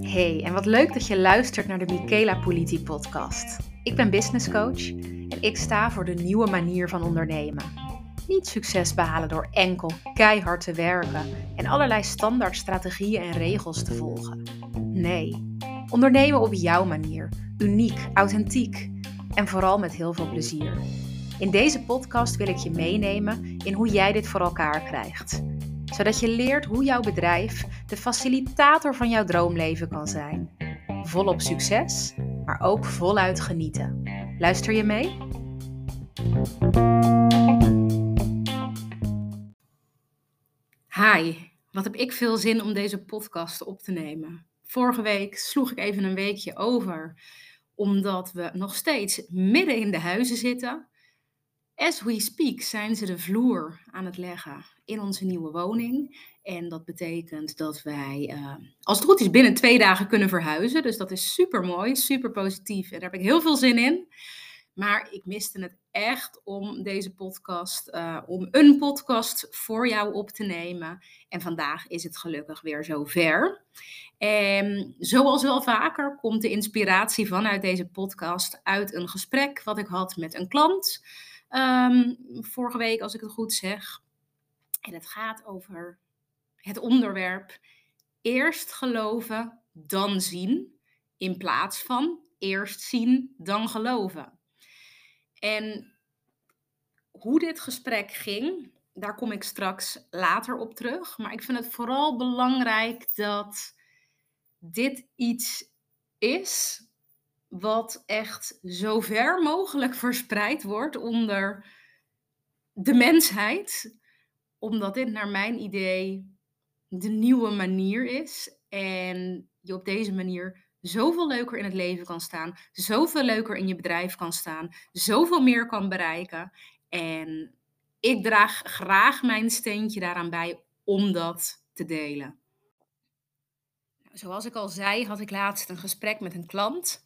Hey, en wat leuk dat je luistert naar de Michaela Politi podcast. Ik ben business coach en ik sta voor de nieuwe manier van ondernemen. Niet succes behalen door enkel keihard te werken en allerlei standaard strategieën en regels te volgen. Nee, ondernemen op jouw manier, uniek, authentiek en vooral met heel veel plezier. In deze podcast wil ik je meenemen in hoe jij dit voor elkaar krijgt zodat je leert hoe jouw bedrijf de facilitator van jouw droomleven kan zijn. Volop succes, maar ook voluit genieten. Luister je mee? Hi, wat heb ik veel zin om deze podcast op te nemen. Vorige week sloeg ik even een weekje over, omdat we nog steeds midden in de huizen zitten. As we speak zijn ze de vloer aan het leggen in onze nieuwe woning. En dat betekent dat wij, uh, als het goed is, binnen twee dagen kunnen verhuizen. Dus dat is super mooi, super positief. En daar heb ik heel veel zin in. Maar ik miste het echt om deze podcast, uh, om een podcast voor jou op te nemen. En vandaag is het gelukkig weer zover. En zoals wel vaker komt de inspiratie vanuit deze podcast uit een gesprek wat ik had met een klant. Um, vorige week, als ik het goed zeg. En het gaat over het onderwerp eerst geloven, dan zien. In plaats van eerst zien, dan geloven. En hoe dit gesprek ging, daar kom ik straks later op terug. Maar ik vind het vooral belangrijk dat dit iets is wat echt zo ver mogelijk verspreid wordt onder de mensheid omdat dit naar mijn idee de nieuwe manier is. En je op deze manier zoveel leuker in het leven kan staan. Zoveel leuker in je bedrijf kan staan. Zoveel meer kan bereiken. En ik draag graag mijn steentje daaraan bij om dat te delen. Nou, zoals ik al zei, had ik laatst een gesprek met een klant.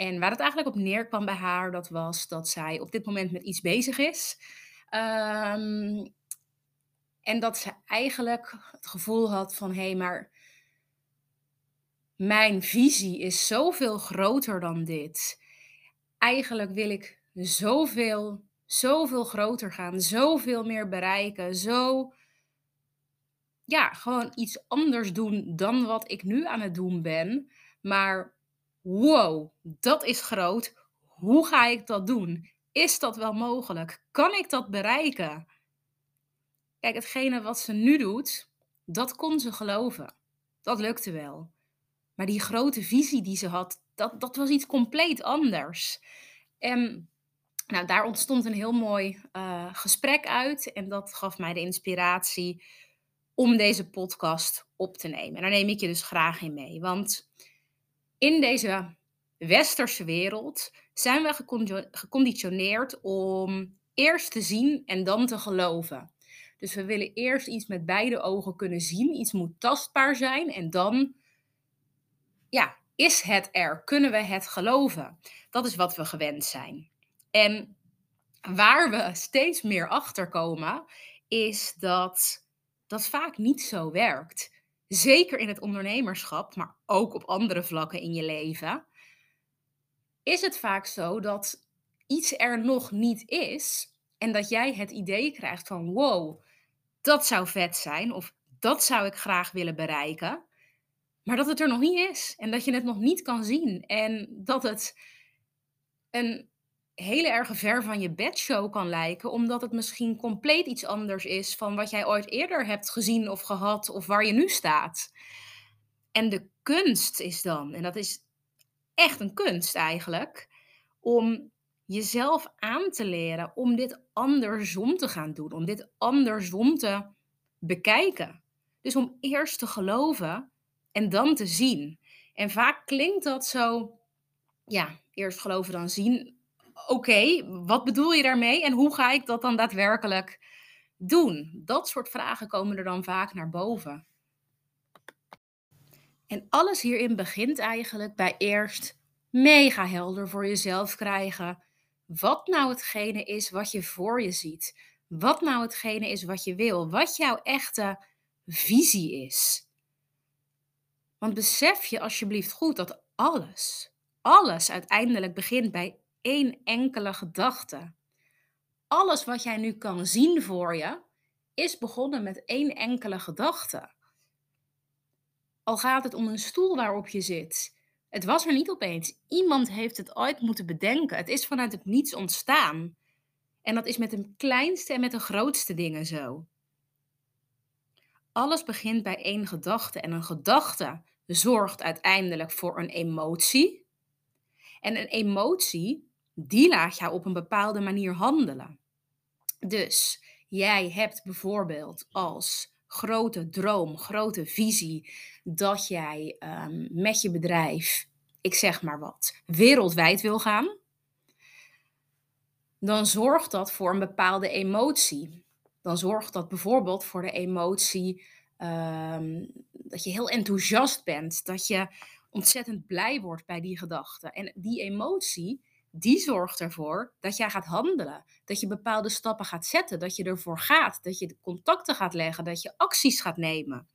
En waar het eigenlijk op neerkwam bij haar, dat was dat zij op dit moment met iets bezig is. Um, en dat ze eigenlijk het gevoel had van hé, hey, maar mijn visie is zoveel groter dan dit. Eigenlijk wil ik zoveel, zoveel groter gaan, zoveel meer bereiken, zo ja, gewoon iets anders doen dan wat ik nu aan het doen ben. Maar wow, dat is groot. Hoe ga ik dat doen? Is dat wel mogelijk? Kan ik dat bereiken? Kijk, hetgene wat ze nu doet, dat kon ze geloven. Dat lukte wel. Maar die grote visie die ze had, dat, dat was iets compleet anders. En nou, daar ontstond een heel mooi uh, gesprek uit. En dat gaf mij de inspiratie om deze podcast op te nemen. En daar neem ik je dus graag in mee. Want in deze westerse wereld zijn we geconditioneerd om eerst te zien en dan te geloven. Dus we willen eerst iets met beide ogen kunnen zien. Iets moet tastbaar zijn. En dan, ja, is het er? Kunnen we het geloven? Dat is wat we gewend zijn. En waar we steeds meer achter komen, is dat dat vaak niet zo werkt. Zeker in het ondernemerschap, maar ook op andere vlakken in je leven. Is het vaak zo dat iets er nog niet is en dat jij het idee krijgt van wow, dat zou vet zijn of dat zou ik graag willen bereiken. Maar dat het er nog niet is en dat je het nog niet kan zien. En dat het een hele erg ver van je bedshow kan lijken, omdat het misschien compleet iets anders is van wat jij ooit eerder hebt gezien of gehad of waar je nu staat. En de kunst is dan, en dat is echt een kunst eigenlijk, om jezelf aan te leren om dit andersom te gaan doen, om dit andersom te bekijken. Dus om eerst te geloven en dan te zien. En vaak klinkt dat zo, ja, eerst geloven dan zien. Oké, wat bedoel je daarmee en hoe ga ik dat dan daadwerkelijk doen? Dat soort vragen komen er dan vaak naar boven. En alles hierin begint eigenlijk bij eerst mega helder voor jezelf krijgen wat nou hetgene is wat je voor je ziet. wat nou hetgene is wat je wil, wat jouw echte visie is. Want besef je alsjeblieft goed dat alles, alles uiteindelijk begint bij één enkele gedachte. Alles wat jij nu kan zien voor je, is begonnen met één enkele gedachte. Al gaat het om een stoel waarop je zit. Het was er niet opeens. Iemand heeft het ooit moeten bedenken. Het is vanuit het niets ontstaan. En dat is met de kleinste en met de grootste dingen zo. Alles begint bij één gedachte. En een gedachte zorgt uiteindelijk voor een emotie. En een emotie, die laat jou op een bepaalde manier handelen. Dus jij hebt bijvoorbeeld als grote droom, grote visie dat jij um, met je bedrijf, ik zeg maar wat, wereldwijd wil gaan, dan zorgt dat voor een bepaalde emotie. Dan zorgt dat bijvoorbeeld voor de emotie um, dat je heel enthousiast bent, dat je ontzettend blij wordt bij die gedachte. En die emotie, die zorgt ervoor dat jij gaat handelen. Dat je bepaalde stappen gaat zetten, dat je ervoor gaat, dat je contacten gaat leggen, dat je acties gaat nemen.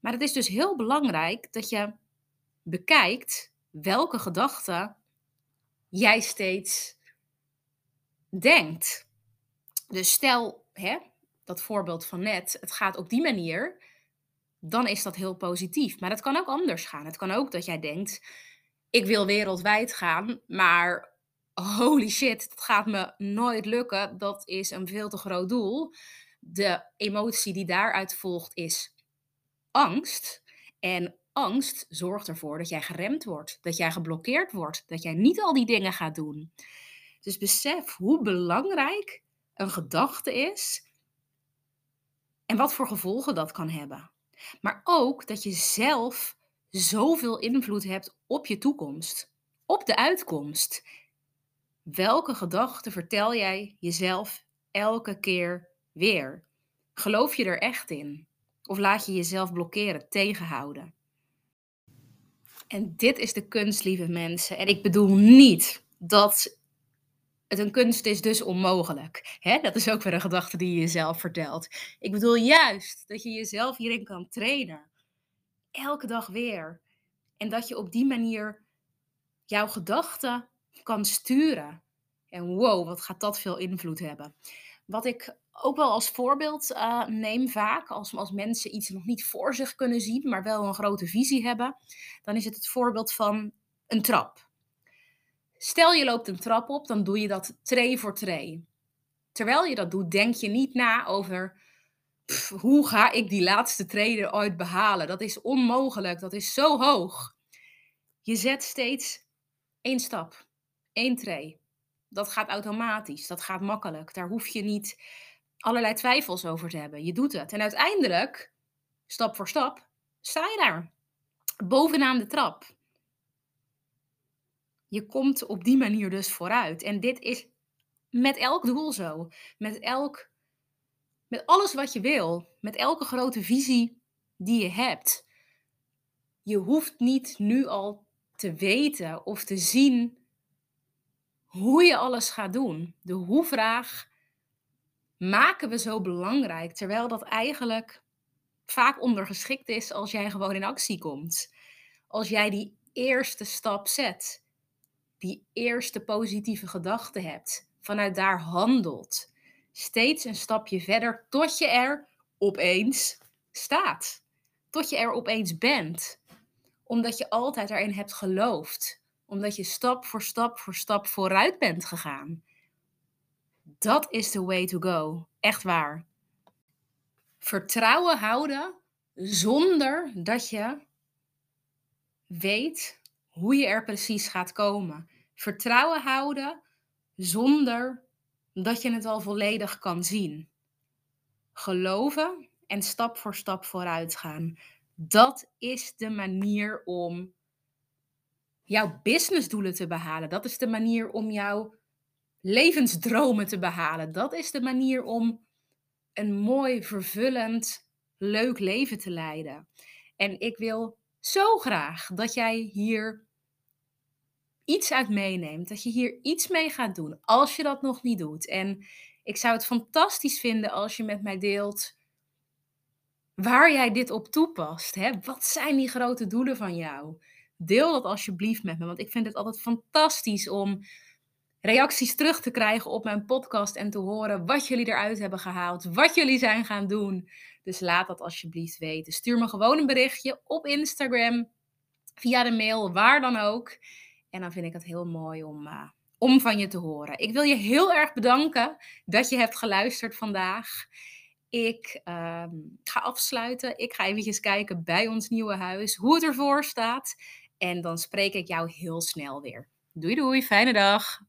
Maar het is dus heel belangrijk dat je bekijkt welke gedachten jij steeds denkt. Dus stel, hè, dat voorbeeld van net, het gaat op die manier, dan is dat heel positief. Maar het kan ook anders gaan. Het kan ook dat jij denkt, ik wil wereldwijd gaan, maar holy shit, dat gaat me nooit lukken. Dat is een veel te groot doel. De emotie die daaruit volgt is angst. En angst zorgt ervoor dat jij geremd wordt, dat jij geblokkeerd wordt, dat jij niet al die dingen gaat doen. Dus besef hoe belangrijk een gedachte is en wat voor gevolgen dat kan hebben. Maar ook dat je zelf zoveel invloed hebt op je toekomst, op de uitkomst. Welke gedachten vertel jij jezelf elke keer weer? Geloof je er echt in? Of laat je jezelf blokkeren, tegenhouden? En dit is de kunst, lieve mensen. En ik bedoel niet dat het een kunst is, dus onmogelijk. Hè? Dat is ook weer een gedachte die je jezelf vertelt. Ik bedoel juist dat je jezelf hierin kan trainen. Elke dag weer. En dat je op die manier jouw gedachten kan sturen. En wow, wat gaat dat veel invloed hebben. Wat ik ook wel als voorbeeld uh, neem vaak, als, als mensen iets nog niet voor zich kunnen zien, maar wel een grote visie hebben, dan is het het voorbeeld van een trap. Stel je loopt een trap op, dan doe je dat tree voor tree. Terwijl je dat doet, denk je niet na over hoe ga ik die laatste trede ooit behalen. Dat is onmogelijk, dat is zo hoog. Je zet steeds één stap, één tree. Dat gaat automatisch, dat gaat makkelijk. Daar hoef je niet allerlei twijfels over te hebben. Je doet het. En uiteindelijk, stap voor stap, sta je daar. Bovenaan de trap je komt op die manier dus vooruit. En dit is met elk doel zo. Met elk. Met alles wat je wil. Met elke grote visie die je hebt. Je hoeft niet nu al te weten of te zien hoe je alles gaat doen. De hoe-vraag maken we zo belangrijk, terwijl dat eigenlijk vaak ondergeschikt is als jij gewoon in actie komt. Als jij die eerste stap zet die eerste positieve gedachte hebt, vanuit daar handelt, steeds een stapje verder tot je er opeens staat. Tot je er opeens bent. Omdat je altijd erin hebt geloofd. Omdat je stap voor stap voor stap vooruit bent gegaan. Dat is the way to go. Echt waar. Vertrouwen houden zonder dat je weet hoe je er precies gaat komen. Vertrouwen houden zonder dat je het al volledig kan zien. Geloven en stap voor stap vooruit gaan. Dat is de manier om jouw businessdoelen te behalen. Dat is de manier om jouw levensdromen te behalen. Dat is de manier om een mooi, vervullend, leuk leven te leiden. En ik wil zo graag dat jij hier iets uit meeneemt. Dat je hier iets mee gaat doen als je dat nog niet doet. En Ik zou het fantastisch vinden als je met mij deelt waar jij dit op toepast. Hè? Wat zijn die grote doelen van jou? Deel dat alsjeblieft met me, want ik vind het altijd fantastisch om reacties terug te krijgen op mijn podcast en te horen wat jullie eruit hebben gehaald, wat jullie zijn gaan doen. Dus laat dat alsjeblieft weten. Stuur me gewoon een berichtje op Instagram, via de mail, waar dan ook. En dan vind ik het heel mooi om, uh, om van je te horen. Ik wil je heel erg bedanken dat je hebt geluisterd vandaag. Ik uh, ga afsluiten. Ik ga eventjes kijken bij ons nieuwe huis hoe het ervoor staat. En dan spreek ik jou heel snel weer. Doei doei, fijne dag.